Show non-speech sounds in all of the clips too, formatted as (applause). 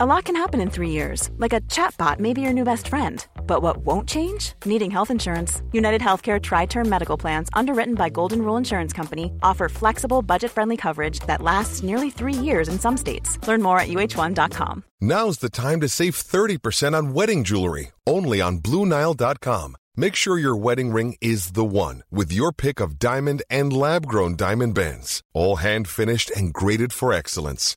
A lot can happen in three years, like a chatbot may be your new best friend. But what won't change? Needing health insurance. United Healthcare Tri Term Medical Plans, underwritten by Golden Rule Insurance Company, offer flexible, budget friendly coverage that lasts nearly three years in some states. Learn more at uh1.com. Now's the time to save 30% on wedding jewelry, only on BlueNile.com. Make sure your wedding ring is the one with your pick of diamond and lab grown diamond bands, all hand finished and graded for excellence.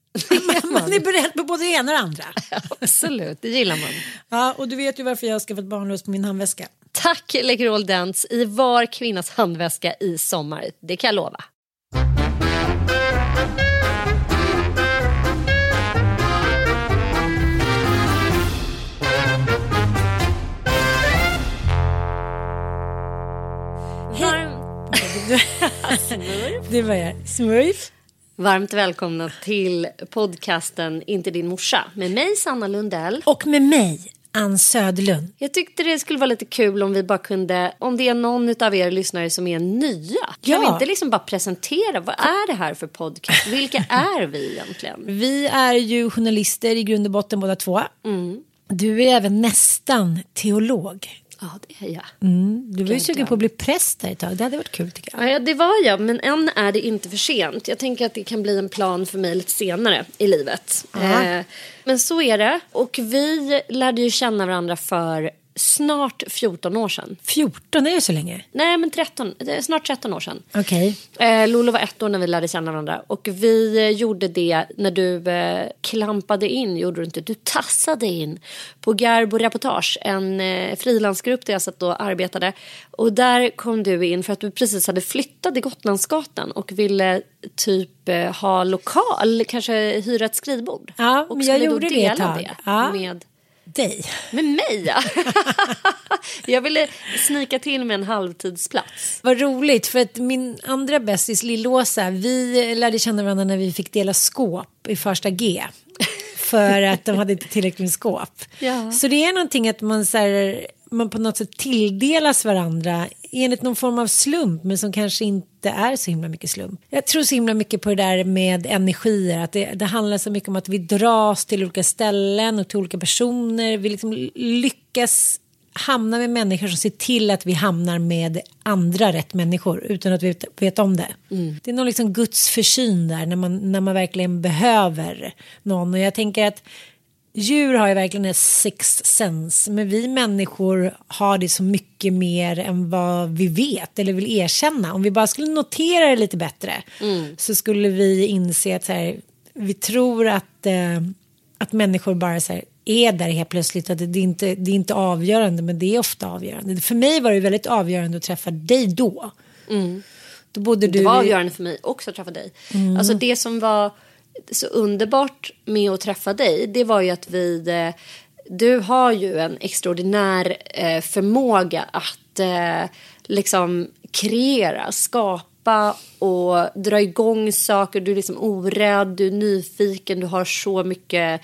Man är beredd på både det ena och det andra. (laughs) Absolut, det gillar man. Ja, och du vet ju varför jag har skaffat barnlös på min handväska. Tack Läkerol Dents i var kvinnas handväska i sommar. Det kan jag lova. (laughs) Det var jag. Smurf. Varmt välkomna till podcasten Inte din morsa med mig Sanna Lundell. Och med mig, Ann Söderlund. Jag tyckte det skulle vara lite kul om vi bara kunde, om det är någon av er lyssnare som är nya. Kan Ja. vi inte liksom bara presentera, vad är det här för podcast? Vilka (laughs) är vi egentligen? Vi är ju journalister i grund och botten båda två. Du är även nästan teolog. Ja, det är jag. Du var ju sugen på att bli präst där ett tag. Det hade varit kul tycker jag. Ja, det var jag, men än är det inte för sent. Jag tänker att det kan bli en plan för mig lite senare i livet. Eh, men så är det. Och vi lärde ju känna varandra för snart 14 år sedan. 14, är det så länge? Nej, men 13, det är snart 13 år sedan. Okej. Eh, Lolo var ett år när vi lärde känna varandra och vi eh, gjorde det när du eh, klampade in, gjorde du inte, du tassade in på Garbo Reportage, en eh, frilansgrupp där jag satt och arbetade. Och där kom du in för att du precis hade flyttat till Gotlandsgatan och ville typ eh, ha lokal, kanske hyra ett skrivbord. Ja, och men jag gjorde det ett tag. det Ja. med Dig. med mig ja. (laughs) jag ville snika till med en halvtidsplats. Vad roligt, för att min andra bästis Lillåsa, vi lärde känna varandra när vi fick dela skåp i första G. För att de hade inte tillräckligt med skåp. Ja. Så det är någonting att man, så här, man på något sätt tilldelas varandra enligt någon form av slump men som kanske inte är så himla mycket slump. Jag tror så himla mycket på det där med energier, att det, det handlar så mycket om att vi dras till olika ställen och till olika personer. Vi liksom lyckas hamna med människor som ser till att vi hamnar med andra rätt människor utan att vi vet, om det. Mm. Det är någon liksom Guds försyn där när man, när man verkligen behöver någon och jag tänker att djur har ju verkligen en sixth sense men vi människor har det så mycket mer än vad vi vet eller vill erkänna. Om vi bara skulle notera det lite bättre mm. så skulle vi inse att så här, vi tror att, eh, att människor bara så här, är där helt plötsligt. Att det, är inte, det är inte avgörande men det är ofta avgörande. För mig var det väldigt avgörande att träffa dig då. Mm. då bodde du det var avgörande för mig också att träffa dig. Mm. Alltså det som var så underbart med att träffa dig det var ju att vi eh, du har ju en extraordinär eh, förmåga att eh, liksom kreera, skapa och dra igång saker. Du är liksom orädd, du är nyfiken, du har så mycket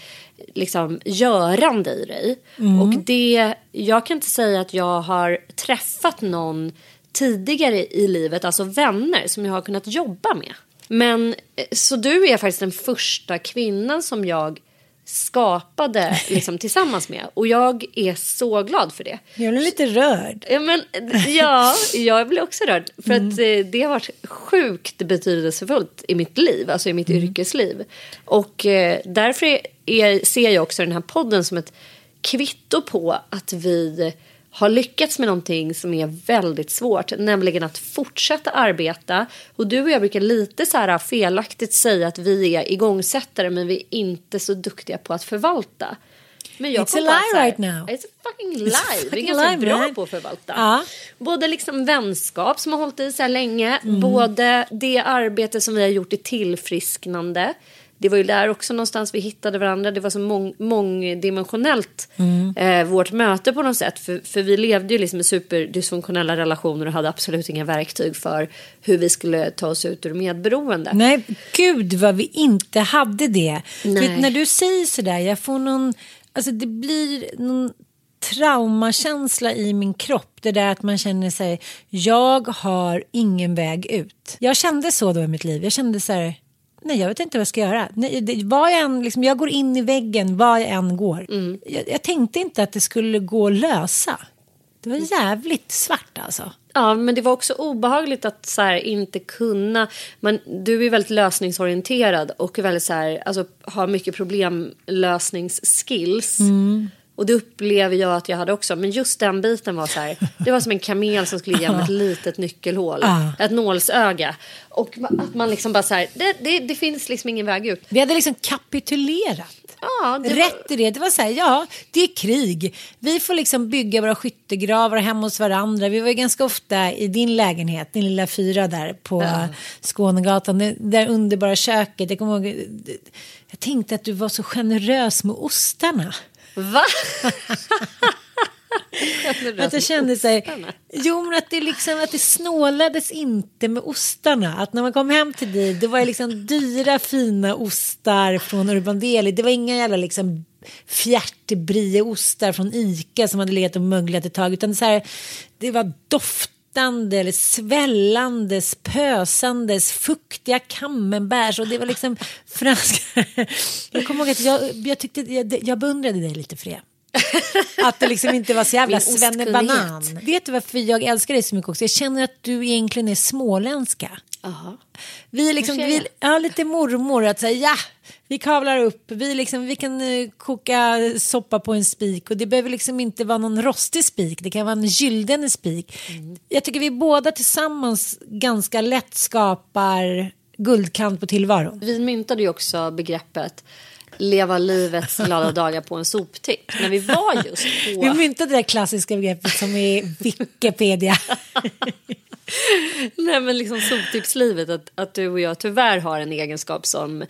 liksom görande i dig. Mm. Och det, jag kan inte säga att jag har träffat någon tidigare i livet, alltså vänner som jag har kunnat jobba med. Men eh, så du är faktiskt den första kvinnan som jag skapade (laughs) liksom, tillsammans med. Och jag är så glad för det. Jag blir lite rörd. Ja, men, ja jag blir också rörd. För mm. att eh, det har varit sjukt betydelsefullt i mitt liv, alltså i mitt mm. yrkesliv. Och eh, därför är, ser jag också den här podden som ett kvitto på att vi har lyckats med någonting som är väldigt svårt, nämligen att fortsätta arbeta. Och du och jag brukar lite så här felaktigt säga att vi är igångsättare men vi är inte så duktiga på att förvalta. Men jag It's a lie right now. It's a fucking lie. Fucking vi är ganska lie, bra man. på att förvalta. Ja. Både liksom vänskap som har hållit i så här länge, mm. både det arbete som vi har gjort i tillfrisknande det var ju där också någonstans vi hittade varandra. Det var så mång, mångdimensionellt mm. eh, vårt möte på något sätt. För, för vi levde ju liksom i superdysfunktionella relationer och hade absolut inga verktyg för hur vi skulle ta oss ut ur medberoende. Nej, gud vad vi inte hade det. Vet, när du säger sådär, jag får någon, alltså det blir någon traumakänsla i min kropp. Det där att man känner sig, jag har ingen väg ut. Jag kände så då i mitt liv. Jag kände så här, nej jag vet inte vad jag ska göra. Nej, det, var jag, än, liksom, jag går in i väggen var jag än går. Mm. Jag, jag, tänkte inte att det skulle gå att lösa. Det var jävligt svart alltså. Ja, men det var också obehagligt att så här, inte kunna. Man, du är väldigt lösningsorienterad och väldigt så här, alltså, har mycket problemlösningsskills. Mm. Och det upplever jag att jag hade också. Men just den biten var så här. Det var som en kamel som skulle igenom ett litet nyckelhål. Ett nålsöga. Och att man liksom bara så här. Det, det, det finns liksom ingen väg ut. Vi hade liksom kapitulerat. Ja, det Rätt var... i det. Det var så här, ja, det är krig. Vi får liksom bygga våra skyttegravar hemma hos varandra. Vi var ganska ofta i din lägenhet, din lilla fyra där på ja. Skånegatan. Det där underbara köket. Jag kommer ihåg, jag tänkte att du var så generös med ostarna. Va? att jag kände sig, jo men att det liksom att det snålades inte med ostarna. Att när man kom hem till dig, det var liksom dyra fina ostar från Urban Deli. Det var inga jävla liksom fjärtbrieostar från Ica som hade legat och möglat ett tag. Utan så här, det var doft eller svällandes, pösandes, fuktiga camemberts och det var liksom franska. (laughs) Jag kommer ihåg att jag, jag, tyckte, jag, jag beundrade dig lite för det. Att det liksom inte var så jävla svennebanan. Vet du varför jag älskar dig så mycket också? Jag känner att du egentligen är småländska. Aha. Vi är liksom, vi, ja, lite mormor att säga ja, vi kavlar upp, vi, liksom, vi kan uh, koka soppa på en spik och det behöver liksom inte vara någon rostig spik, det kan vara en gyllene spik. Mm. Jag tycker vi båda tillsammans ganska lätt skapar guldkant på tillvaron. Vi myntade ju också begreppet leva livets glada dagar på en soptipp. När vi var just på... Vi myntade det där klassiska begreppet som är Wikipedia. (laughs) Nej men liksom soptipslivet, att, att du och jag tyvärr har en egenskap som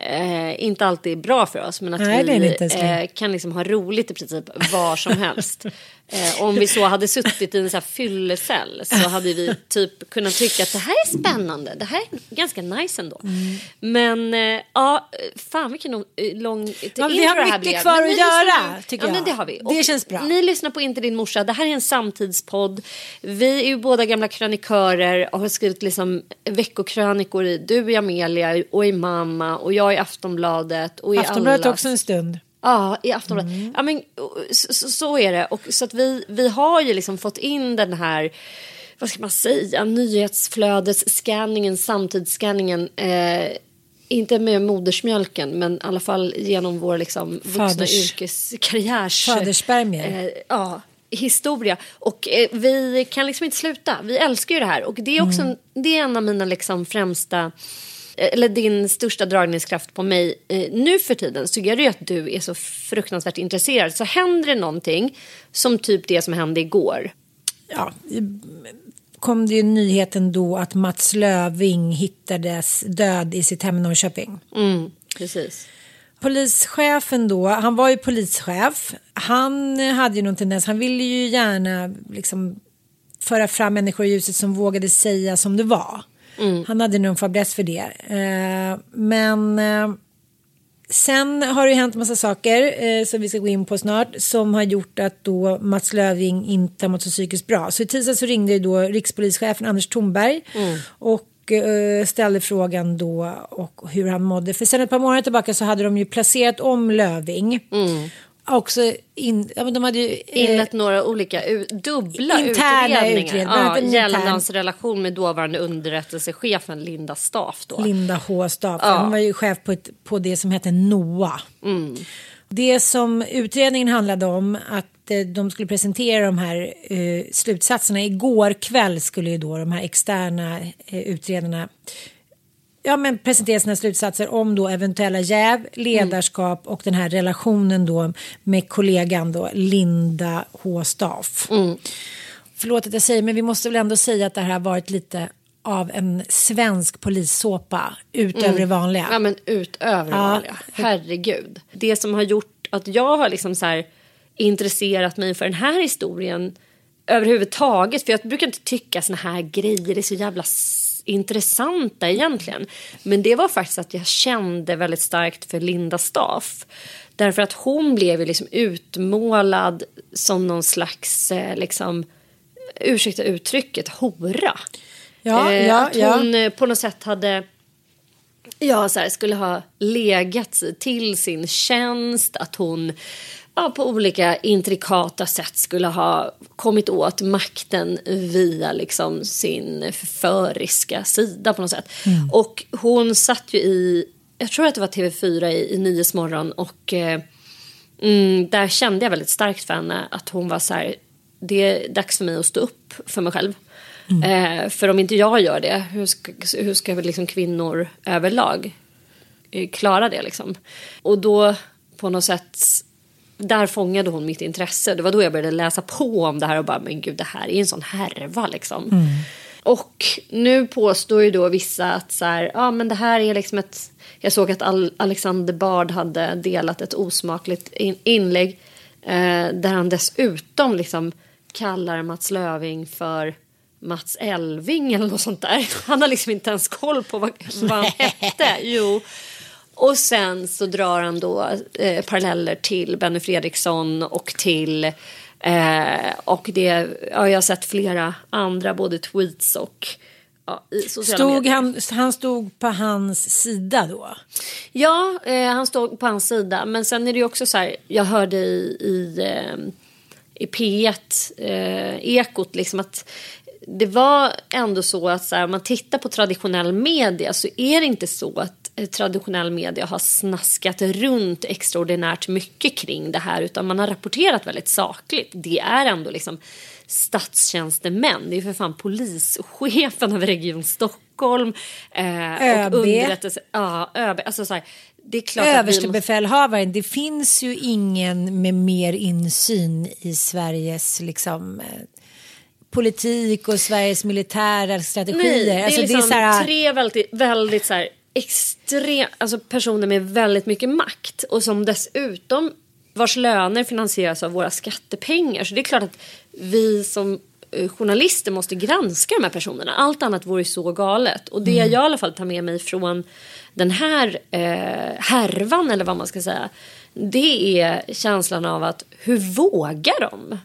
eh, inte alltid är bra för oss. Men att Nej, vi eh, kan liksom ha roligt i princip var som helst. Eh, om vi så hade suttit i en så här fyllecell så hade vi typ kunnat tycka att det här är spännande. Det här är ganska nice ändå. Mm. Men eh, ja, fan vilken lång, eh, lång Ja, vi har mycket kvar att göra, tycker ja, jag. Men det har vi. Det känns bra. Ni lyssnar på Inte din morsa. Det här är en samtidspodd. Vi är ju båda gamla krönikörer och har skrivit liksom veckokranikor i du i Amelia och i Mamma och jag i Aftonbladet och i Aftonbladet Allas. också en stund. Ja, i Aftonbladet. Mm. Ja, men, så, så, är det. Och, så att vi, vi har ju liksom fått in den här, vad ska man säga, nyhetsflödesscanningen, samtidsscanningen. Eh, inte med modersmjölken, men i alla fall genom vår liksom, vuxna Faders- yrkeskarriärs... Fadersspermier. Eh, ja, historia. Och eh, vi kan liksom inte sluta. Vi älskar ju det här. Och det är också Mm. en, det är en av mina liksom främsta eh, eller din största dragningskraft på mig eh, nu för tiden så gör det ju att du är så fruktansvärt intresserad. Så händer det någonting som typ det som hände igår. Ja, kom det ju nyheten då att Mats Löving hittades död i sitt hem i Norrköping. Mm, precis. Polischefen då, han var ju polischef. Han hade ju någon tendens, han ville ju gärna liksom föra fram människor i ljuset som vågade säga som det var. Han hade nog en fäbless för det. Eh, men eh, sen har det ju hänt massa saker eh, som vi ska gå in på snart som har gjort att då Mats Löving inte har mått så psykiskt bra. Så i tisdags så ringde då rikspolischefen Anders Thornberg och eh, ställde frågan då och hur han mådde. För sen ett par månader tillbaka så hade de ju placerat om Löving. Också in, ja, men de hade ju, eh, Inlett några olika u- dubbla Interna utredningar ja, gällande hans relation med dåvarande underrättelsechefen Linda Staff. Då. Linda H. Staff. Hon var ju chef på, ett, på det som hette NOA. Det som utredningen handlade om att eh, de skulle presentera de här eh, slutsatserna. Igår kväll skulle ju då de här externa eh, utredarna ja, men presentera sina slutsatser om då eventuella jäv, ledarskap och den här relationen då med kollegan då Linda H. Staff. Förlåt att jag säger, men vi måste väl ändå säga att det här har varit lite av en svensk polissåpa utöver det vanliga. Ja men utöver det Ja. vanliga. Herregud. Det som har gjort att jag har liksom så här intresserat mig för den här historien överhuvudtaget. För jag brukar inte tycka såna här grejer är så jävla intressanta egentligen. Men det var faktiskt att jag kände väldigt starkt för Linda Staff. Därför att hon blev ju liksom utmålad som någon slags, eh, liksom, ursäkta uttrycket, hora. Ja, Eh, ja, att ja. hon eh, på något sätt hade ja, så här, skulle ha legat till sin tjänst. Att hon ja, på olika intrikata sätt skulle ha kommit åt makten via liksom, sin förföriska sida på något sätt. Och hon satt ju i, jag tror att det var TV4 i, i Nyhetsmorgon och eh, mm, där kände jag väldigt starkt för henne att hon var så här, det är dags för mig att stå upp för mig själv. Eh, för om inte jag gör det, hur ska, hur ska liksom kvinnor överlag eh, klara det liksom? Och då på något sätt, där fångade hon mitt intresse. Det var då jag började läsa på om det här och bara, men gud det här är en sån härva liksom. Och nu påstår ju då vissa att så här, ja men det här är liksom ett, jag såg att Al- Alexander Bard hade delat ett osmakligt in- inlägg eh, där han dessutom liksom kallar Mats Löving för Mats Elving eller något sånt där. Han har liksom inte ens koll på vad, vad han hette. Jo. Och sen så drar han då eh, paralleller till Benny Fredriksson och till eh, och det, ja, jag har sett flera andra både tweets och ja, Stod han, han stod på hans sida då? Ja, eh, han stod på hans sida. Men sen är det ju också så här, jag hörde i, i, eh, i P1, eh, Ekot, liksom att det var ändå så att så här, om man tittar på traditionell media så är det inte så att traditionell media har snaskat runt extraordinärt mycket kring det här utan man har rapporterat väldigt sakligt. Det är ändå liksom statstjänstemän, det är för fan polischefen över Region Stockholm eh, ÖB. och underrättelse, ja, ÖB, alltså så här, det är klart vi måste, Överstebefälhavaren, det finns ju ingen med mer insyn i Sveriges liksom, eh, politik och Sveriges militära strategier. Nej, det är alltså, liksom så här, tre väldigt, väldigt så här extrem, alltså personer med väldigt mycket makt och som dessutom vars löner finansieras av våra skattepengar. Så det är klart att vi som eh, journalister måste granska de här personerna. Allt annat vore så galet. Och det jag i alla fall tar med mig från den här eh, härvan eller vad man ska säga. Det är känslan av att hur vågar de?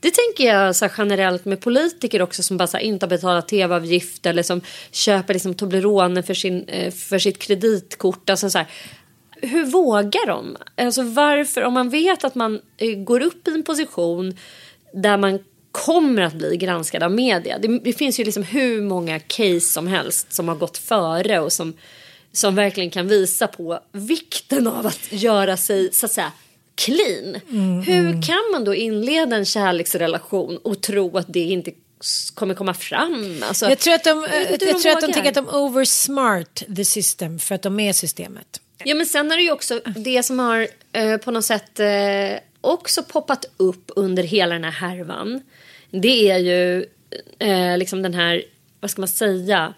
Det tänker jag så här generellt med politiker också som bara här, inte har betalat tv-avgift eller som köper liksom Toblerone för, sin, eh, för sitt kreditkort. Alltså så här, hur vågar de? Alltså varför, om man vet att man eh, går upp i en position där man kommer att bli granskad av media. Det, det, finns ju liksom hur många case som helst som har gått före och som, som verkligen kan visa på vikten av att göra sig så att säga clean. Mm, hur mm. kan man då inleda en kärleksrelation och tro att det inte kommer komma fram. Alltså, jag tror att de, jag, jag tror att de tänker att de oversmart the system för att de är systemet. Ja men sen är det ju också det som har eh, på något sätt eh, också poppat upp under hela den här härvan. Det är ju eh, liksom den här, vad ska man säga,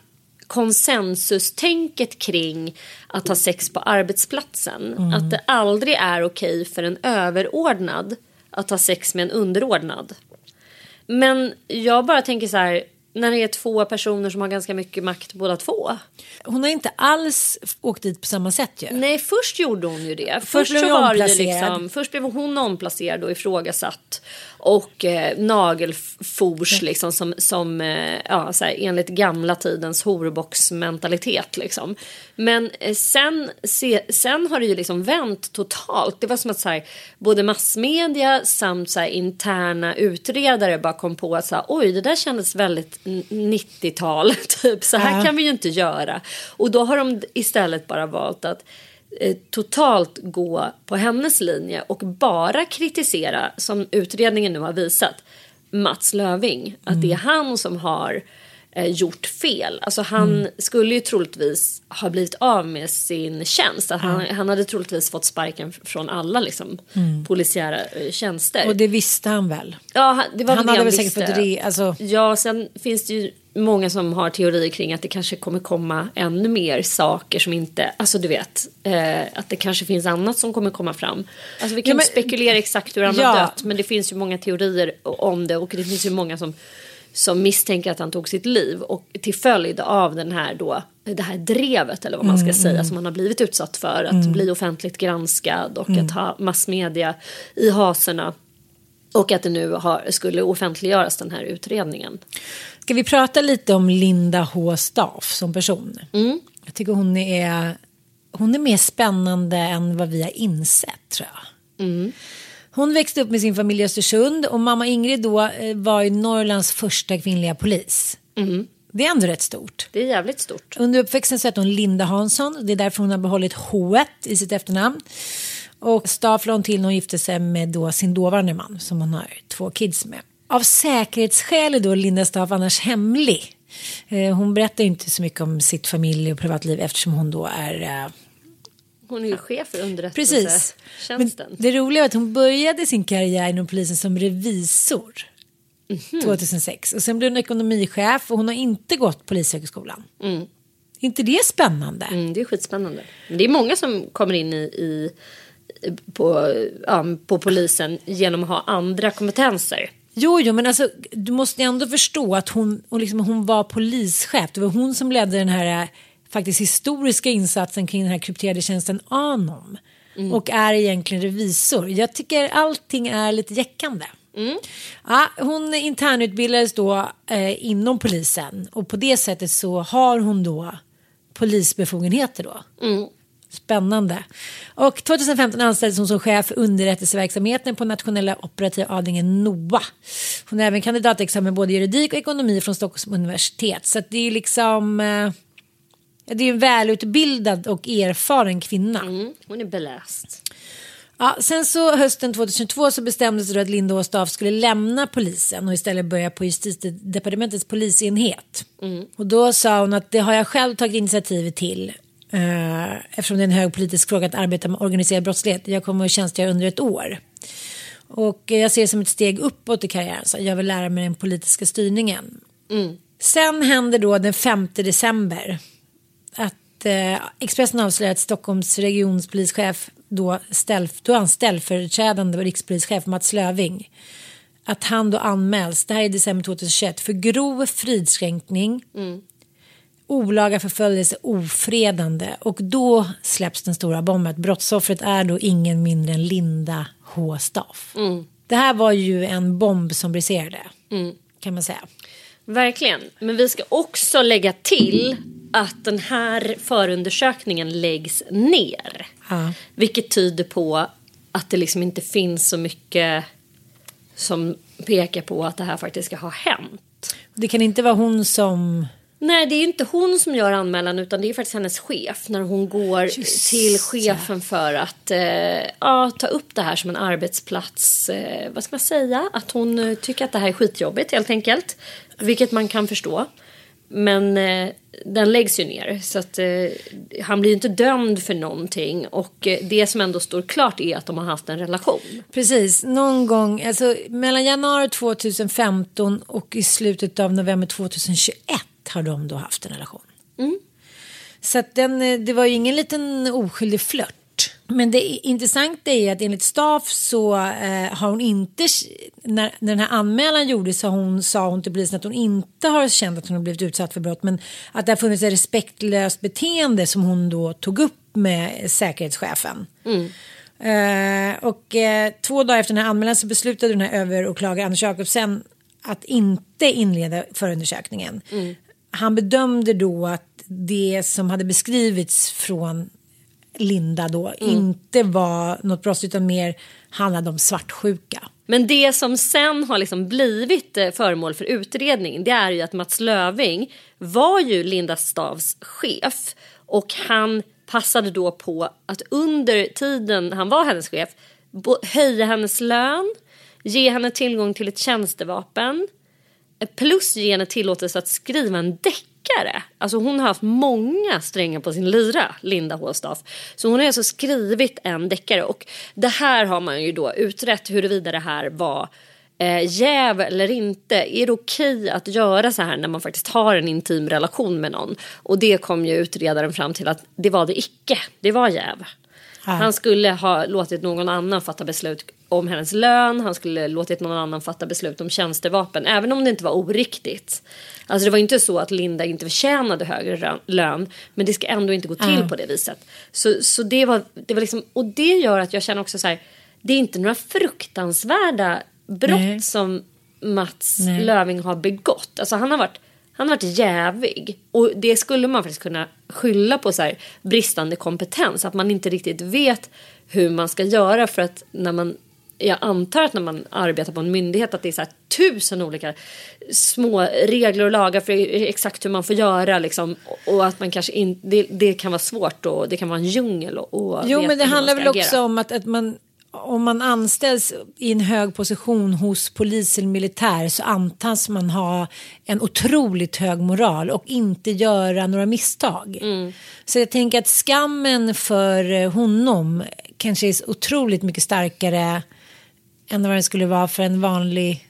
konsensustänket kring att ha sex på arbetsplatsen. Mm. Att det aldrig är okej för en överordnad att ha sex med en underordnad. Men jag bara tänker så här, när det är två personer som har ganska mycket makt båda två. Hon har inte alls åkt dit på samma sätt ju. Nej, först gjorde hon ju det. Först, först, så var det liksom, först blev hon omplacerad och ifrågasatt och eh, nagelfors mm. liksom som, som eh, ja, så här, enligt gamla tidens horboxmentalitet liksom. Men eh, sen, se, sen har det ju liksom vänt totalt. Det var som att så här, både massmedia samt så här, interna utredare bara kom på att så här, oj det där kändes väldigt 90-tal (laughs) typ så här ja. kan vi ju inte göra. Och då har de istället bara valt att totalt gå på hennes linje och bara kritisera, som utredningen nu har visat, Mats Löving. Att mm. det är han som har eh, gjort fel. Alltså han mm. skulle ju troligtvis ha blivit av med sin tjänst. Att han, han hade troligtvis fått sparken från alla liksom, mm. polisiära eh, tjänster. Och det visste han väl? Ja, det var han hade väl säkert fått re, alltså... Ja, sen finns det ju många som har teorier kring att det kanske kommer komma ännu mer saker som inte, alltså du vet, eh, att det kanske finns annat som kommer komma fram. Alltså vi kan ja, men, spekulera exakt hur han ja. har dött, men det finns ju många teorier om det och det finns ju många som som misstänker att han tog sitt liv och till följd av den här då det här drevet eller vad man ska mm, säga mm. som han har blivit utsatt för att mm. bli offentligt granskad och mm. att ha massmedia i haserna och att det nu har, skulle offentliggöras den här utredningen. Ska vi prata lite om Linda H. Staff som person? Mm. Jag tycker hon är, hon är mer spännande än vad vi har insett tror jag. Mm. Hon växte upp med sin familj i Östersund och mamma Ingrid då eh, var ju Norrlands första kvinnliga polis. Mm. Det är ändå rätt stort. Det är jävligt stort. Under uppväxten så hette hon Linda Hansson. Det är därför hon har behållit H i sitt efternamn. Och Staff till när hon gifte sig med då sin dåvarande man som hon har två kids med. Av säkerhetsskäl är då Linda Staff annars hemlig. Eh, hon berättar inte så mycket om sitt familj och privatliv eftersom hon då är eh, hon är ju chef för underrättelsetjänsten. Det roliga är att hon började sin karriär inom polisen som revisor. Mm -hmm. 2006 och sen blev hon ekonomichef och hon har inte gått polishögskolan. Mm. inte det spännande? Mm, det är skitspännande. Men det är många som kommer in i, i på, ja, på polisen genom att ha andra kompetenser. Jo, jo, men alltså, du måste ändå förstå att hon, hon, liksom, hon var polischef. Det var hon som ledde den här faktiskt historiska insatsen kring den här krypterade tjänsten Anom. Mm. Och är egentligen revisor. Jag tycker allting är lite jäckande. Mm. Ja, hon internutbildades då eh, inom polisen och på det sättet så har hon då polisbefogenheter då. Mm. Spännande. Och 2015 anställdes hon som chef för underrättelseverksamheten på nationella operativa avdelningen NOA. Hon har även kandidatexamen både juridik och ekonomi från Stockholms universitet. Så det är liksom eh, det är en välutbildad och erfaren kvinna. Mm, hon är beläst. Ja, sen så hösten 2022 så bestämdes det att Linda Åstaff skulle lämna polisen och istället börja på justitiedepartementets polisenhet. Mm. Och då sa hon att det har jag själv tagit initiativet till eh, eftersom det är en hög politisk fråga att arbeta med organiserad brottslighet. Jag kommer att tjänstgöra under ett år. Och jag ser det som ett steg uppåt i karriären så jag vill lära mig den politiska styrningen. Mm. Sen händer då den 5 december att eh, Expressen avslöjar att Stockholms regionspolischef då, ställ, då han ställföreträdande rikspolischef Mats Löving att han då anmäls, det här är december 2021, för grov fridskränkning, mm. Olaga förföljelse, ofredande och då släpps den stora bomben. Brottsoffret är då ingen mindre än Linda H. Staff. Mm. Det här var ju en bomb som briserade, mm. kan man säga. Verkligen, men vi ska också lägga till att den här förundersökningen läggs ner. Ja. Vilket tyder på att det liksom inte finns så mycket som pekar på att det här faktiskt ska ha hänt. Det kan inte vara hon som... Nej, det är inte hon som gör anmälan utan det är faktiskt hennes chef när hon går Just till chefen för att eh, ja, ta upp det här som en arbetsplats. Eh, vad ska man säga? Att hon eh, tycker att det här är skitjobbigt helt enkelt. Vilket man kan förstå. Men eh, den läggs ju ner så att eh, han blir inte dömd för någonting och eh, det som ändå står klart är att de har haft en relation. Precis, någon gång, alltså mellan januari 2015 och i slutet av november 2021 har de då haft en relation. Mm. Så att den, eh, det var ju ingen liten oskyldig flört. Men det intressanta är att enligt Staff så eh, har hon inte, när, när den här anmälan gjordes så hon, sa hon till polisen att hon inte har känt att hon har blivit utsatt för brott men att det har funnits ett respektlöst beteende som hon då tog upp med säkerhetschefen. Mm. Eh, och eh, två dagar efter den här anmälan så beslutade den här överåklagare Anders Jacobsen att inte inleda förundersökningen. Mm. Han bedömde då att det som hade beskrivits från Linda då mm. inte var något brott utan mer handlade om svartsjuka. Men det som sen har liksom blivit eh, föremål för utredning det är ju att Mats Löving var ju Linda Stavs chef och han passade då på att under tiden han var hennes chef höja hennes lön, ge henne tillgång till ett tjänstevapen plus ge henne tillåtelse att skriva en deckare. Alltså hon har haft många strängar på sin lyra, Linda Håstaff. Så hon har alltså skrivit en deckare och det här har man ju då utrett huruvida det här var eh, jäv eller inte. Är det okej att göra så här när man faktiskt har en intim relation med någon? Och det kom ju utredaren fram till att det var det icke. Det var jäv. Han skulle ha låtit någon annan fatta beslut om hennes lön. Han skulle låtit någon annan fatta beslut om tjänstevapen. Även om det inte var oriktigt. Alltså det var inte så att Linda inte förtjänade högre lön. Men det ska ändå inte gå till mm. på det viset. Så, så det, var, det var liksom. Och det gör att jag känner också så här. Det är inte några fruktansvärda brott Nej. som Mats Nej. Löving har begått. Alltså han har varit han har varit jävig. Och det skulle man faktiskt kunna skylla på så här, bristande kompetens. Att man inte riktigt vet hur man ska göra för att när man jag antar att när man arbetar på en myndighet att det är så här tusen olika små regler och lagar för exakt hur man får göra liksom, och att man kanske inte det, det, kan vara svårt och det kan vara en djungel och, och Jo men det handlar väl också om att, att man om man anställs i en hög position hos polis eller militär så antas man ha en otroligt hög moral och inte göra några misstag. Mm. Så jag tänker att skammen för honom kanske är otroligt mycket starkare än vad den skulle vara för en vanlig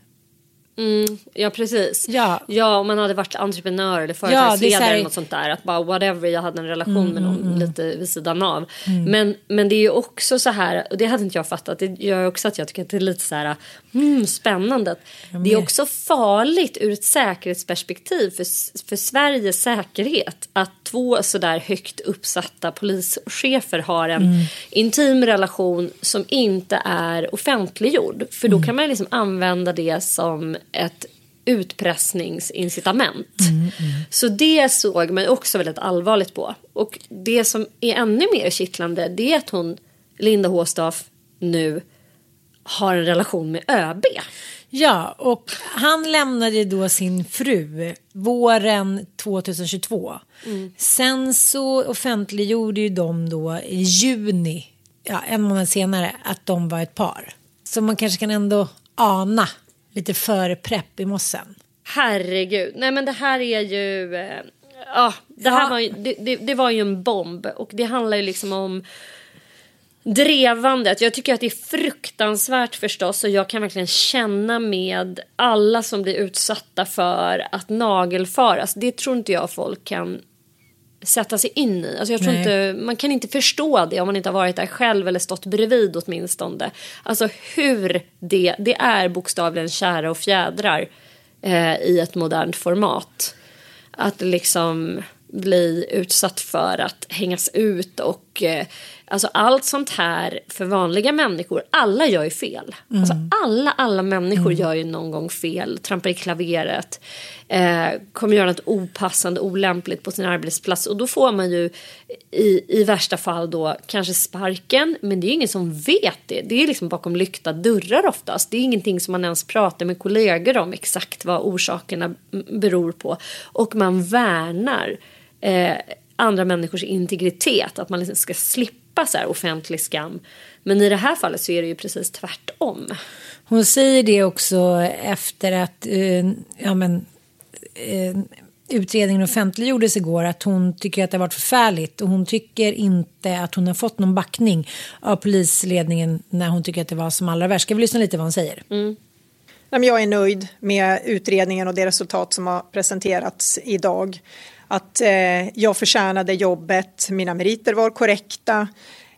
Mm, ja precis. Ja. ja om man hade varit entreprenör eller företagsledare ja, eller något sånt där. Att bara whatever jag hade en relation mm, med någon mm, mm. lite vid sidan av. Mm. Men, men det är ju också så här och det hade inte jag fattat. Det gör också att jag tycker att det är lite så här mm, spännande. Det är också farligt ur ett säkerhetsperspektiv för, för Sveriges säkerhet. Att två sådär högt uppsatta polischefer har en mm. intim relation som inte är offentliggjord. För då kan man liksom använda det som ett utpressningsincitament. Mm, mm. Så det såg man också väldigt allvarligt på. Och det som är ännu mer kittlande det är att hon, Linda Håstaff, nu har en relation med ÖB. Ja, och han lämnade då sin fru våren 2022. Mm. Sen så offentliggjorde ju de då i juni, ja, en månad senare, att de var ett par. Så man kanske kan ändå ana lite förprepp i mossen. Herregud, nej men det här är ju... Eh, ja, det här ja. var ju, det, det, det, var ju en bomb och det handlar ju liksom om drevandet. Jag tycker att det är fruktansvärt förstås och jag kan verkligen känna med alla som blir utsatta för att nagelfaras. Det tror inte jag folk kan sätta sig in i. Alltså jag tror Nej. inte, man kan inte förstå det om man inte har varit där själv eller stått bredvid åtminstone. Alltså hur det, det är bokstavligen kära och fjädrar eh, i ett modernt format. Att liksom bli utsatt för att hängas ut och eh, alltså allt sånt här för vanliga människor. Alla gör ju fel. Alltså alla, alla människor gör ju någon gång fel. Trampar i klaveret. Eh, kommer göra något opassande, olämpligt på sin arbetsplats. Och då får man ju i, i värsta fall då kanske sparken. Men det är ju ingen som vet det. Det är liksom bakom lyckta dörrar oftast. Det är ingenting som man ens pratar med kollegor om exakt vad orsakerna beror på. Och man värnar eh, andra människors integritet. Att man liksom ska slippa så här offentlig skam. Men i det här fallet så är det ju precis tvärtom. Hon säger det också efter att eh, ja, men, eh, utredningen offentliggjordes igår att hon tycker att det har varit förfärligt och hon tycker inte att hon har fått någon backning av polisledningen när hon tycker att det var som allra värst. Ska vi lyssna lite vad hon säger? Men Jag är nöjd med utredningen och det resultat som har presenterats idag. Att eh, jag förtjänade jobbet, mina meriter var korrekta,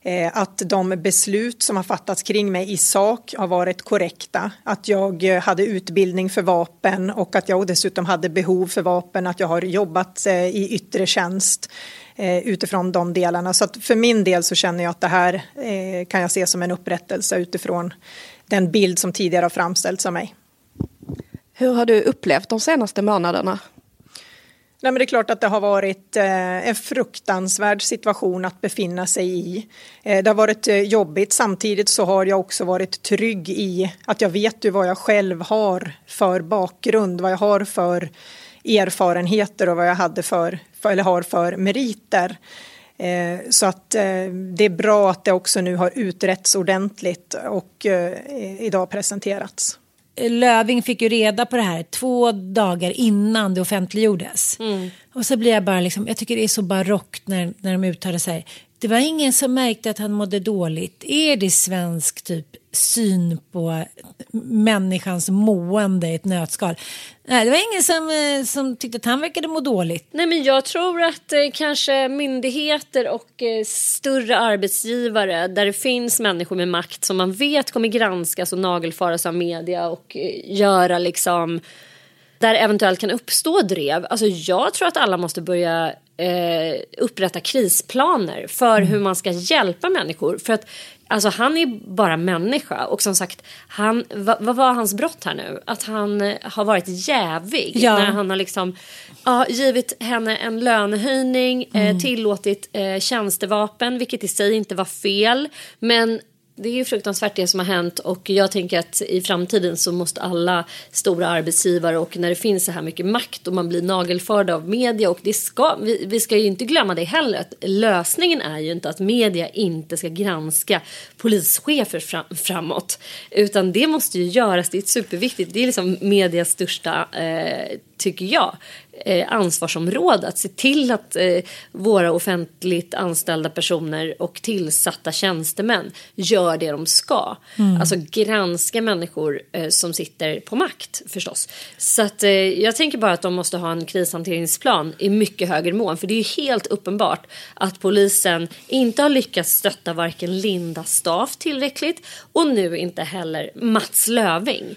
eh, att de beslut som har fattats kring mig i sak har varit korrekta, att jag eh, hade utbildning för vapen och att jag dessutom hade behov för vapen, att jag har jobbat eh, i yttre tjänst eh, utifrån de delarna. Så att för min del så känner jag att det här eh, kan jag se som en upprättelse utifrån den bild som tidigare har framställts av mig. Hur har du upplevt de senaste månaderna? Nej, men det är klart att det har varit eh, en fruktansvärd situation att befinna sig i. Eh, det har varit eh, jobbigt. Samtidigt så har jag också varit trygg i att jag vet ju vad jag själv har för bakgrund, vad jag har för erfarenheter och vad jag hade för, eller har för meriter. Så att det är bra att det också nu har utretts ordentligt och idag presenterats. Löving fick ju reda på det här två dagar innan det offentliggjordes. Och så blir jag bara liksom, jag tycker det är så barockt när, när de uttalar sig. Det var ingen som märkte att han mådde dåligt. Är det svensk typ syn på människans mående i ett nötskal? Nej, det var ingen som, eh, som tyckte att han verkade må dåligt. Nej men jag tror att eh, kanske myndigheter och eh, större arbetsgivare där det finns människor med makt som man vet kommer granskas och nagelfaras av media och eh, göra liksom där eventuellt kan uppstå drev. Alltså jag tror att alla måste börja eh, upprätta krisplaner för hur man ska hjälpa människor. För att alltså, han är bara människa och som sagt, han, vad, vad var hans brott här nu? Att han eh, har varit jävig Ja. när han har liksom ja, givit henne en lönehöjning, eh, tillåtit eh, tjänstevapen, vilket i sig inte var fel. Men det är ju fruktansvärt det som har hänt och jag tänker att i framtiden så måste alla stora arbetsgivare och när det finns så här mycket makt och man blir nagelförd av media och det ska, vi, vi ska ju inte glömma det heller att lösningen är ju inte att media inte ska granska polischefer fram, framåt utan det måste ju göras, det är superviktigt, det är liksom medias största eh, tycker jag, eh, ansvarsområde. Att se till att eh, våra offentligt anställda personer och tillsatta tjänstemän gör det de ska. Alltså granska människor eh, som sitter på makt förstås. Så att, jag tänker bara att de måste ha en krishanteringsplan i mycket högre mån. För det är ju helt uppenbart att polisen inte har lyckats stötta varken Linda Staff tillräckligt och nu inte heller Mats Löving.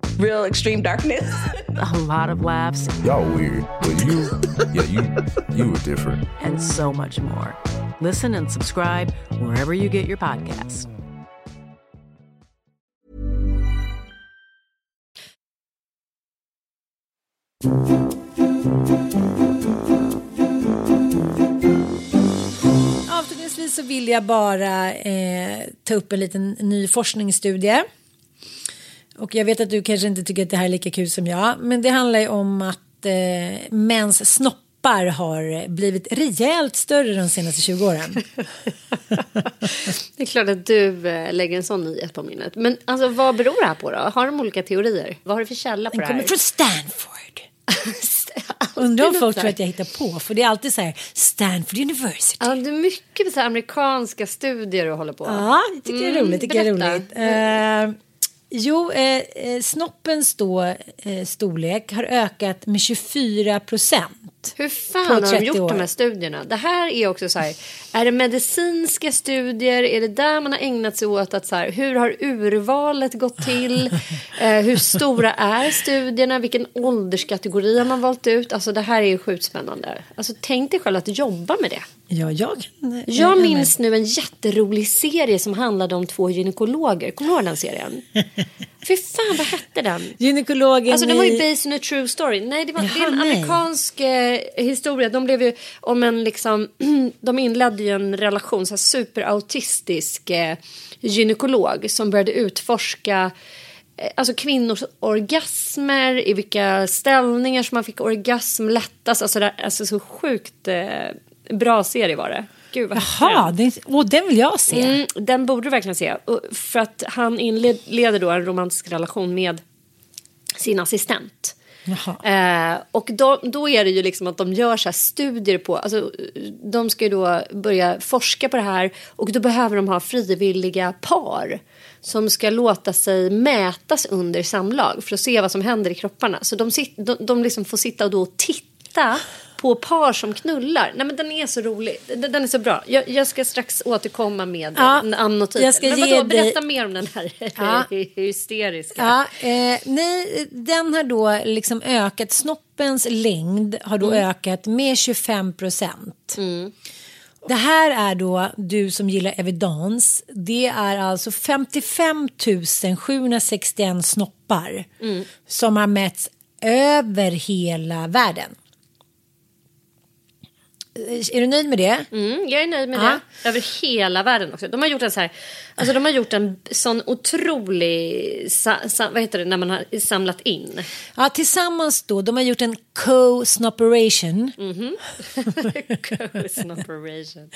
real extreme darkness. (laughs) a lot of laughs. Y'all weird, but you, yeah, you, you were different. And so much more. Listen and subscribe wherever you get your podcasts. Avslutningsvis så vill jag bara eh, ta upp en liten ny forskningsstudie. Och jag vet att du kanske inte tycker att det här är lika kul som jag. Men det handlar ju om att eh, mäns snoppar har blivit rejält större de senaste 20 åren. (laughs) det är klart att du eh, lägger en sån nyhet på minnet. Men alltså, vad beror det här på då? Har de olika teorier? Vad har du för källa på Den det här? kommer från Stanford. (laughs) Undrar om folk tror att jag hittar på. För det är alltid så här Stanford University. Ja, det är mycket så amerikanska studier du håller på. Ja, det tycker jag är roligt. Tycker jag är roligt. Eh, jo, eh, eh, snoppens då, eh, storlek har ökat med 24 procent. Hur fan har de 30 gjort år. de här studierna? Det här är också så här, är det medicinska studier? Är det där man har ägnat sig åt att så här, hur har urvalet gått till? (laughs) eh, hur stora är studierna? Vilken ålderskategori har man valt ut? Alltså det här är ju sjukt spännande. Alltså tänk dig själv att jobba med det. Ja, jag kan... eh, Jag eh, minns nu en jätterolig serie som handlade om två gynekologer. Kommer du ihåg den serien? (laughs) Fy fan, vad hette den? Gynekologen Alltså den var ju based on a true story. Nej, det, var, det är Jaha, en nej. amerikansk eh, historia. De blev ju om en liksom, (clears throat) de inledde ju en relation, så här superautistisk eh, gynekolog som började utforska eh, Alltså kvinnors orgasmer, i vilka ställningar som man fick orgasm lättast. Alltså, där, alltså så sjukt eh, bra serie var det. Gud vad Jaha, det, och den vill jag se. Mm, den borde du verkligen se. För att han inleder då en romantisk relation med sin assistent. Eh, och då, då är det ju liksom att de gör så här studier på, alltså de ska ju då börja forska på det här och då behöver de ha frivilliga par som ska låta sig mätas under samlag för att se vad som händer i kropparna. Så de, sit, de, de liksom får sitta och då titta på par som knullar. Nej men den är så rolig. Den, den är så bra. Jag, jag ska strax återkomma med Ja, och titel. jag ska men vadå, berätta dig- mer om den här (laughs) Ja. hysteriska. Ja, eh, nej, den har då liksom ökat. Snoppens längd har då Mm. ökat med 25 procent. Det här är då, du som gillar evidens, det är alltså 55 761 snoppar Mm. som har mätts över hela världen. Är du nöjd med det? Mm, jag är nöjd med Ja. det. Över hela världen också. De har gjort en så här, alltså de har gjort en sån otrolig, sa, sa, vad heter det, när man har samlat in. Ja, tillsammans då, de har gjort en co-snoperation. (laughs) Ghost operation.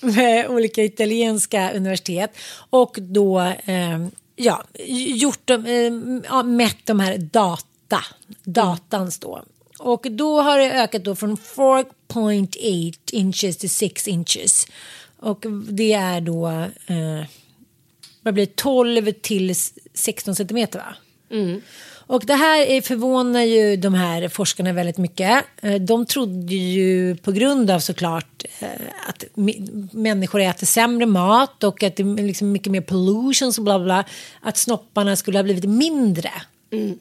med olika italienska universitet och då eh, ja, gjort eh, ja, mätt de här data, datans då. Och då har det ökat då från 4.8 inches till 6 inches. Och det är då, eh, vad blir det, 12 till 16 centimeter va? Och det här är- förvånar ju de här forskarna väldigt mycket. Eh, De trodde ju på grund av såklart eh, att människor äter sämre mat och att det är liksom mycket mer pollution och bla bla, att snopparna skulle ha blivit mindre. Mm.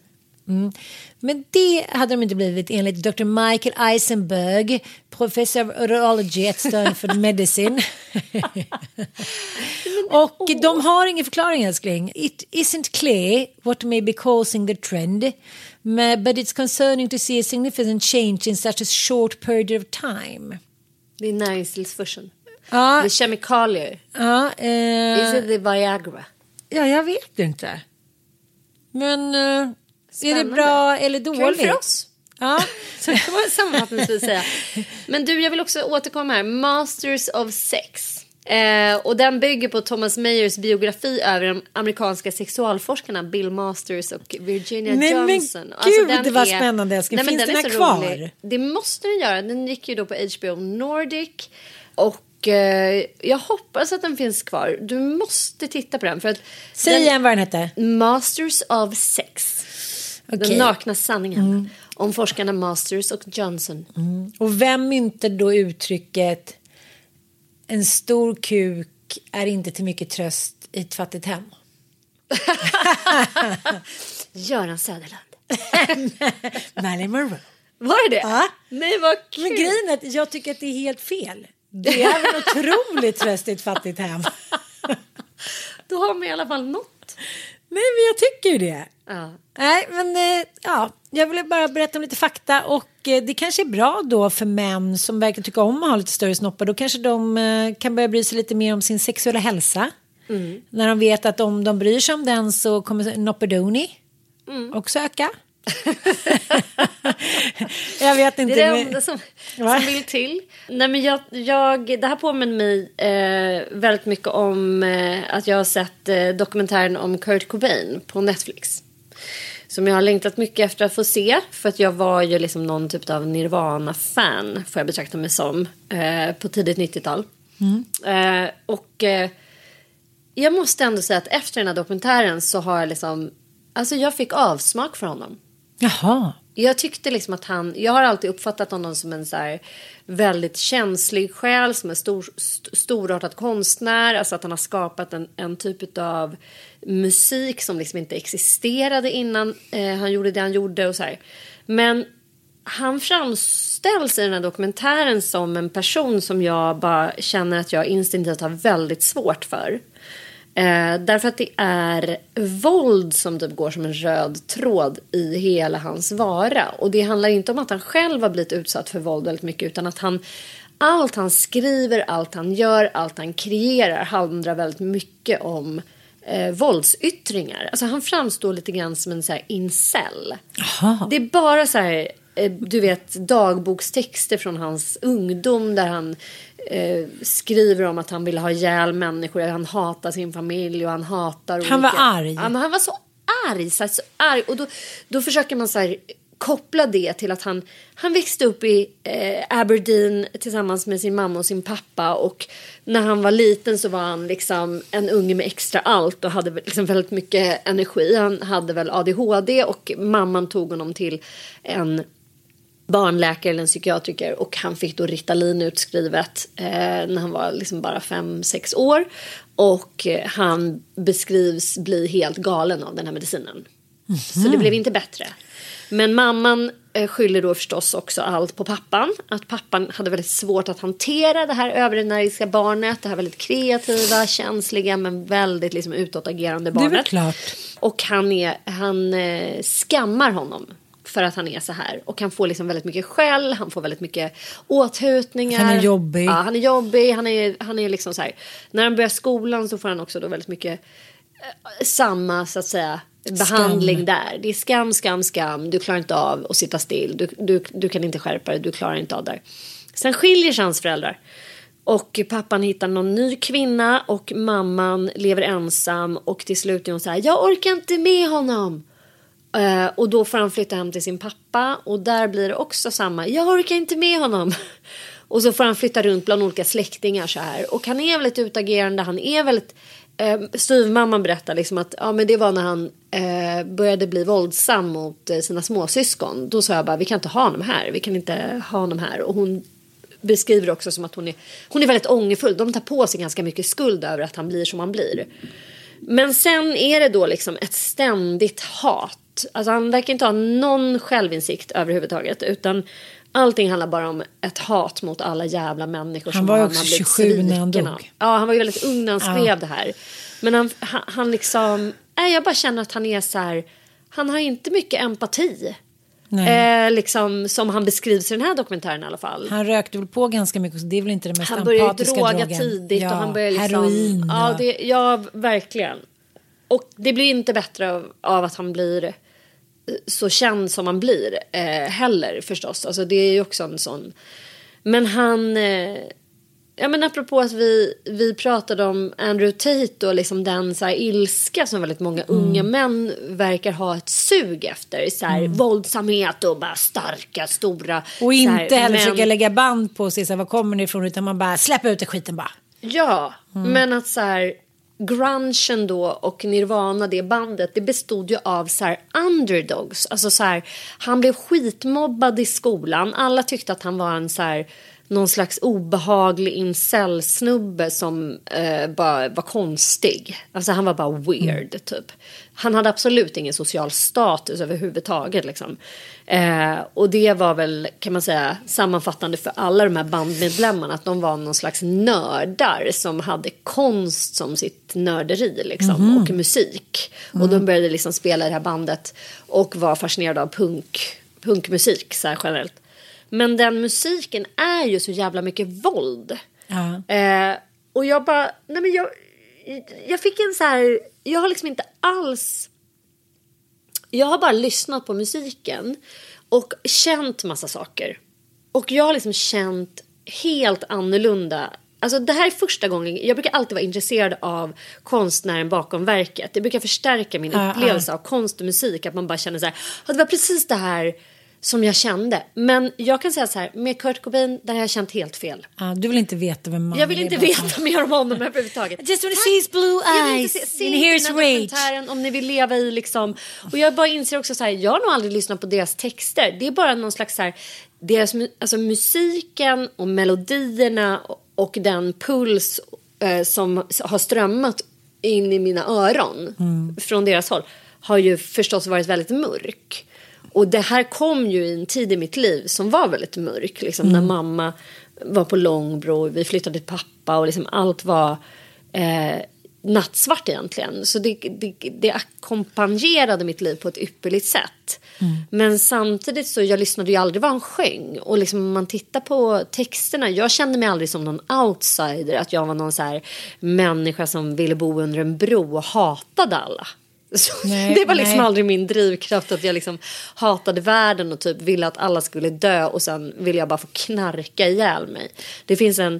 Men det hade de inte blivit enligt Dr. Michael Eisenberg, professor of urology at Stanford (laughs) Medicine. Och de har ingen förklaring älskling. It isn't clear what may be causing the trend. But it's concerning to see a significant change in such a short period of time. Det är näringslivsfusion. Ja. Med kemikalier. Ja, eh, Is it the Viagra? ja, jag vet inte. Men eh, är det Spännande. bra eller Kul dåligt? för oss. Ja. (laughs) Så kan man sammanfattningsvis säga. Men du, jag vill också återkomma här. Masters of Sex. Eh, och den bygger på Thomas Mayers biografi över de amerikanska sexualforskarna Bill Masters och Virginia Nej, men Johnson. Alltså, gud, den vad spännande, älskling. Men Finns den den är här kvar? rolig. Det måste den göra. Den gick ju då på HBO Nordic. Och eh, jag hoppas att den finns kvar. Du måste titta på den. För att Säg den, igen vad den hette. Masters of Sex. Okej. Den nakna sanningen. Om forskarna Masters och Johnson. Och vem myntar då uttrycket en stor kuk är inte till mycket tröst i ett fattigt hem? (laughs) Göran Söderlund. (laughs) Marilyn Monroe. Var det det? Ja. Nej, vad kul. Men grejen är att jag tycker att det är helt fel. Det är en otrolig tröst i ett fattigt hem. (laughs) Då har man i alla fall något. Nej, men jag tycker ju det. Ja. Nej, men eh, ja, jag ville bara berätta om lite fakta och eh, det kanske är bra då för män som verkar tycka om att ha lite större snoppar. Då kanske de eh, kan börja bry sig lite mer om sin sexuella hälsa. När de vet att om de bryr sig om den så kommer noppedoni också öka. (laughs) jag vet inte. Det är det enda som, som vill till. Nej, men jag, jag, det här påminner mig eh, väldigt mycket om eh, att jag har sett eh, dokumentären om Kurt Cobain på Netflix. Som jag har längtat mycket efter att få se. För att jag var ju liksom någon typ av Nirvana-fan. Får jag betrakta mig som. Eh, på tidigt 90-tal. Eh, och eh, jag måste ändå säga att efter den här dokumentären så har jag liksom. Alltså jag fick avsmak för honom. Jaha. Jag tyckte liksom att han, jag har alltid uppfattat honom som en så här väldigt känslig själ, som en stor, st- storartad konstnär. Alltså att han har skapat en, en typ av musik som liksom inte existerade innan eh, han gjorde det han gjorde och så här. Men han framställs i den här dokumentären som en person som jag bara känner att jag instinktivt har väldigt svårt för. Eh, därför att det är våld som typ går som en röd tråd i hela hans vara. Och det handlar inte om att han själv har blivit utsatt för våld väldigt mycket utan att han allt han skriver, allt han gör, allt han kreerar handlar väldigt mycket om eh, våldsyttringar. Alltså han framstår lite grann som en så här incel. Det är bara så här, du vet, dagbokstexter från hans ungdom där han eh, skriver om att han vill ha ihjäl människor, han hatar sin familj och han hatar Han var olika- arg. Ja, men han var så arg, så, här, så arg. Och då, då försöker man så här, koppla det till att han, han växte upp i eh, Aberdeen tillsammans med sin mamma och sin pappa och när han var liten så var han liksom en unge med extra allt och hade liksom väldigt mycket energi. Han hade väl ADHD och mamman tog honom till en barnläkare eller en psykiatriker och han fick då Ritalin utskrivet eh, när han var liksom bara fem sex år. Och eh, han beskrivs bli helt galen av den här medicinen. Så det blev inte bättre. Men mamman eh, skyller då förstås också allt på pappan. Att pappan hade väldigt svårt att hantera det här överenergiska barnet. Det här väldigt kreativa, känsliga men väldigt liksom utåtagerande Det är barnet. väl klart. Och han, är, han eh, skammar honom för att han är så här. Och han får liksom väldigt mycket skäll, han får väldigt mycket åthutningar. Han är jobbig. Ja, han är jobbig, han är, han är liksom så här. När han börjar skolan så får han också då väldigt mycket eh, samma så att säga behandling där. Det är skam, skam, skam. Du klarar inte av att sitta still. Du, du, du kan inte skärpa dig. Du klarar inte av det. Sen skiljer sig hans föräldrar. Och pappan hittar någon ny kvinna och mamman lever ensam och till slut är hon så här, jag orkar inte med honom. Eh, och då får han flytta hem till sin pappa och där blir det också samma, jag orkar inte med honom. (laughs) Och så får han flytta runt bland olika släktingar så här. Och han är väldigt utagerande, han är väldigt Eh, styvmamman berättar liksom att ja, men det var när han eh, började bli våldsam mot eh, sina småsyskon. Då sa jag bara vi kan inte ha honom här, vi kan inte ha honom här. Och hon beskriver också som att hon är, hon är väldigt ångerfull. De tar på sig ganska mycket skuld över att han blir som han blir. Men sen är det då liksom ett ständigt hat. Alltså han verkar inte ha någon självinsikt överhuvudtaget. Utan allting handlar bara om ett hat mot alla jävla människor. Han som var ju också blivit 27 när han dog. Ja, han var ju väldigt ung när han skrev Ja. det här. Men han, han, han liksom... Nej, jag bara känner att han är så här... Han har inte mycket empati. Eh, liksom, som han beskrivs i den här dokumentären i alla fall. Han rökte väl på ganska mycket så det är väl inte den mest Han började ju empatiska droga drogen. tidigt ja, och han började liksom... Heroin. Ja, det, ja, verkligen. Och det blir inte bättre av, av att han blir eh, så känd som han blir eh, heller förstås. Alltså det är ju också en sån... Men han... Eh, ja men apropå att vi, vi pratade om Andrew Tate och liksom den så här ilska som väldigt många unga män verkar ha ett sug efter. Så här, Våldsamhet och bara starka, stora... Och inte heller män. försöka lägga band på sig, så här, var kommer ni ifrån, utan man bara släpper ut den skiten bara. Ja, men att så här grungen då och Nirvana, det bandet, det bestod ju av så här underdogs. Alltså så här, han blev skitmobbad i skolan. Alla tyckte att han var en så här någon slags obehaglig incelsnubbe som eh, bara var konstig. Alltså han var bara weird typ. Han hade absolut ingen social status överhuvudtaget liksom. Eh, och det var väl kan man säga sammanfattande för alla de här bandmedlemmarna att de var någon slags nördar som hade konst som sitt nörderi liksom och musik. Och de började liksom spela i det här bandet och var fascinerade av punk, punkmusik så här generellt. Men den musiken är ju så jävla mycket våld. Ja. Eh, och jag bara, nej men jag, jag fick en så här, jag har liksom inte alls, jag har bara lyssnat på musiken och känt massa saker. Och jag har liksom känt helt annorlunda. Alltså det här är första gången, jag brukar alltid vara intresserad av konstnären bakom verket. Det brukar förstärka min upplevelse av konst och musik. Att man bara känner så här, "Ja, det var precis det här som jag kände. Men jag kan säga så här, med Kurt Cobain, där har jag känt helt fel. Ja, du vill inte veta vem man Jag vill inte veta (laughs) mer om honom överhuvudtaget. I just wanna see his blue eyes se, se and hear his rage. om ni vill leva i liksom. Och jag bara inser också så här, jag har nog aldrig lyssnat på deras texter. Det är bara någon slags så här, deras, alltså musiken och melodierna och, den puls eh, som har strömmat in i mina öron från deras håll har ju förstås varit väldigt mörk. Och det här kom ju i en tid i mitt liv som var väldigt mörk. Liksom, När mamma var på Långbro, vi flyttade till pappa och liksom allt var eh, nattsvart egentligen. Så det, det, det ackompanjerade mitt liv på ett ypperligt sätt. Men samtidigt så jag lyssnade ju aldrig vad han sjöng. Och liksom om man tittar på texterna, jag kände mig aldrig som någon outsider. Att jag var någon så här människa som ville bo under en bro och hatade alla. (laughs) Nej, det var liksom nej. aldrig min drivkraft att jag liksom hatade världen och typ ville att alla skulle dö och sen ville jag bara få knarka ihjäl mig. Det finns en,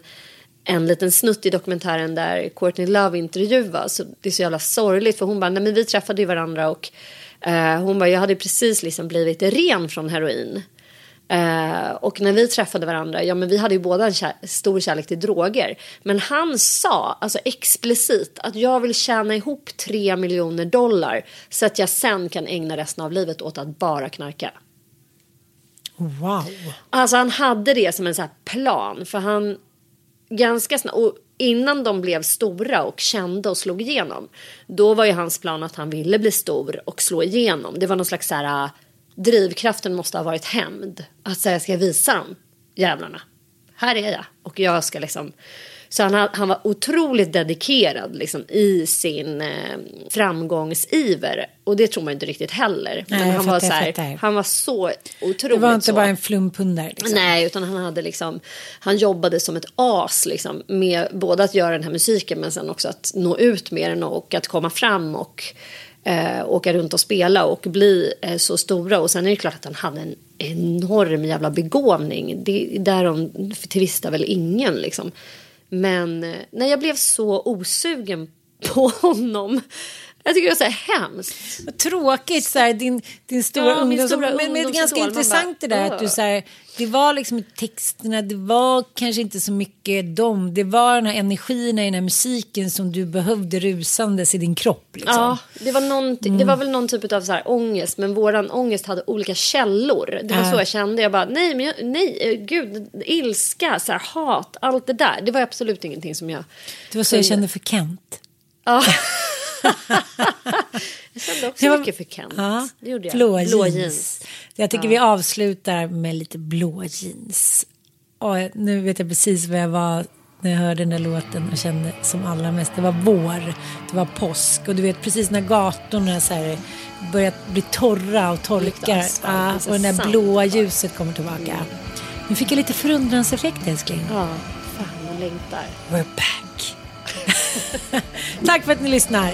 en liten snutt i dokumentären där Courtney Love intervjuas. Det är så jävla sorgligt för hon bara, nej men vi träffade ju varandra och eh, hon bara, jag hade precis liksom blivit ren från heroin. Eh, och när vi träffade varandra, ja men vi hade ju båda en kär, stor kärlek till droger. Men han sa, alltså explicit, att jag vill tjäna ihop tre miljoner dollar så att jag sen kan ägna resten av livet åt att bara knarka. Wow. Alltså han hade det som en så här plan för han ganska snabbt och innan de blev stora och kända och slog igenom då var ju hans plan att han ville bli stor och slå igenom. Det var någon slags så här drivkraften måste ha varit hämnd. Att säga ska jag visa dem jävlarna. Här är jag och jag ska liksom så han, ha- han var otroligt dedikerad liksom, i sin eh, framgångsiver. Och det tror man inte riktigt heller. Men han, var fattar, så jag här, han var så otroligt Det var inte så. bara en flumpunddare. Liksom. Nej, utan han hade liksom, han jobbade som ett as liksom med både att göra den här musiken men sen också att nå ut med den och att komma fram och eh, åka runt och spela och bli eh, så stora. Och sen är det klart att han hade en enorm jävla begåvning. Det, därom tvistar väl ingen liksom. Men eh, när jag blev så osugen (laughs) på honom. Jag tycker det var så här hemskt. Vad tråkigt, så här, din, din stora Ja, ungdoms... stora men, men det är ungdomsidol, ganska intressant bara, det där att du så här, det var liksom texterna, det var kanske inte så mycket dem, det var den här energin i den här musiken som du behövde rusandes i din kropp. Liksom. Ja, det var, någon, det var väl någon typ av så här ångest, men våran ångest hade olika källor. Det var Ja. så jag kände. Jag bara, nej, men jag, nej, eh, gud, ilska, så här, hat, allt det där. Det var absolut ingenting som jag... Det var så jag kände för Kent. Ja. (laughs) (laughs) jag kände också var- mycket för Kent. Ja, Det gjorde jag. blå, Blå jeans. jeans. Jag tycker vi avslutar med lite blå jeans. Och nu vet jag precis vad jag var när jag hörde den där låten och kände som allra mest. Det var vår, det var påsk och du vet precis när gatorna så här börjat bli torra och torkar ja, och det där blåa ljuset kommer tillbaka. Mm. Nu fick jag lite förundranseffekt älskling. Ja, fan jag längtar. We're back. Tack för att ni lyssnar.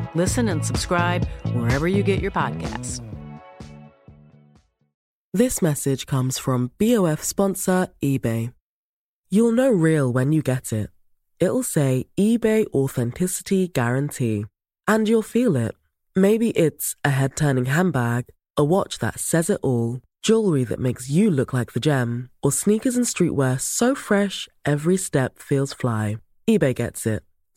Listen and subscribe wherever you get your podcasts. This message comes from BOF sponsor eBay. You'll know real when you get it. It'll say eBay Authenticity Guarantee. And you'll feel it. Maybe it's a head turning handbag, a watch that says it all, jewelry that makes you look like the gem, or sneakers and streetwear so fresh every step feels fly. eBay gets it.